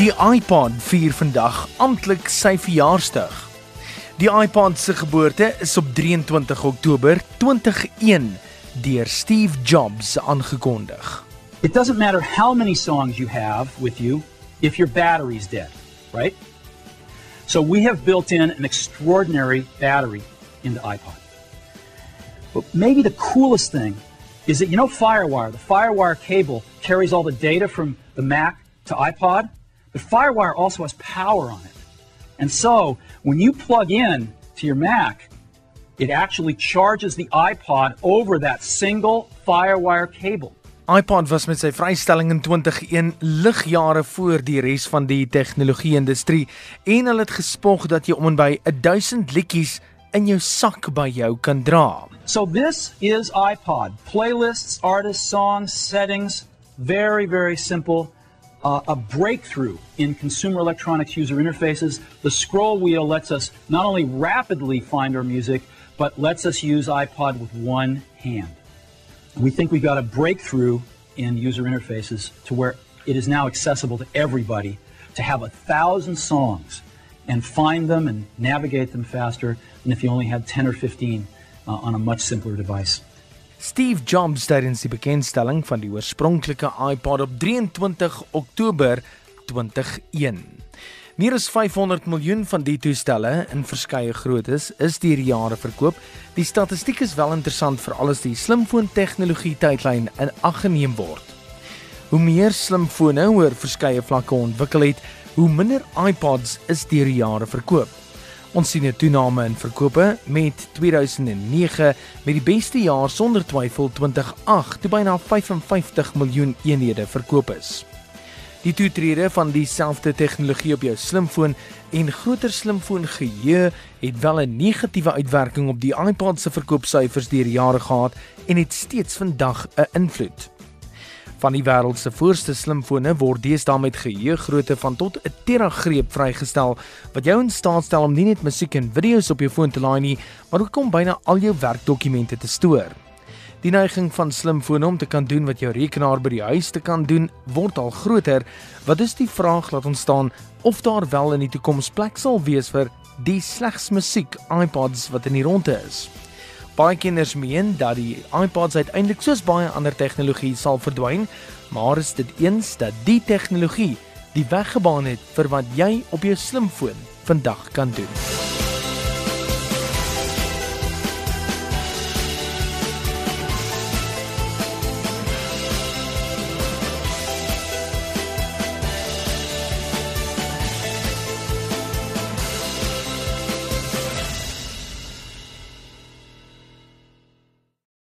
Die iPod vier vandag amptelik sy verjaarsdag. Die iPod se geboorte is op 23 Oktober 2001 deur Steve Jobs aangekondig. It doesn't matter how many songs you have with you if your battery's dead, right? So we have built in an extraordinary battery in the iPod. But maybe the coolest thing is that you know Firewire, the Firewire cable carries all the data from the Mac to iPod, but Firewire also has power on it. And so when you plug in to your Mac, it actually charges the iPod over that single Firewire cable. iPod was met sy vrystelling in 2001 ligjare voor die res van die tegnologie-industrie en hulle het gespog dat jy om en by 1000 liedjies in jou sak by jou kan dra. So this is iPod. Playlists, artists, songs, settings, very very simple. Uh, a breakthrough in consumer electronics user interfaces. The scroll wheel lets us not only rapidly find our music, but lets us use iPod with one hand. We think we've got a breakthrough in user interfaces to where it is now accessible to everybody to have a thousand songs and find them and navigate them faster than if you only had 10 or 15 uh, on a much simpler device. Steve Jobs tydens die bekendstelling van die oorspronklike iPod op 23 Oktober 2001. Meer as 500 miljoen van die toestelle in verskeie groottes is deur jare verkoop. Die statistiek is wel interessant vir alles die slimfoon tegnologie tydlyn in ag geneem word. Hoe meer slimfone oor verskeie vlakke ontwikkel het, hoe minder iPods is deur jare verkoop. Ons sien 'n toename in verkope met 2009 met die beste jaar sonder twyfel 2008 toe byna 55 miljoen eenhede verkoop is. Die toetrede van dieselfde tegnologie op jou slimfoon en groter slimfoon geheue het wel 'n negatiewe uitwerking op die iPod se verkoopsyfers deur jare gehad en het steeds vandag 'n invloed. Van die wêreld se voorste slimfone word deesdae met geheue grootte van tot 'n teragreep vrygestel wat jou in staat stel om nie net musiek en video's op jou foon te laai nie, maar ook om byna al jou werkdokumente te stoor. Die neiging van slimfone om te kan doen wat jou rekenaar by die huis te kan doen, word al groter. Wat is die vraag laat ontstaan of daar wel in die toekoms plek sal wees vir die slegs musiek iPods wat in die ronde is? Baie kinders meen dat die iPods uiteindelik soos baie ander tegnologie sal verdwyn, maar is dit eens dat die tegnologie die weg gebaan het vir wat jy op jou slimfoon vandag kan doen?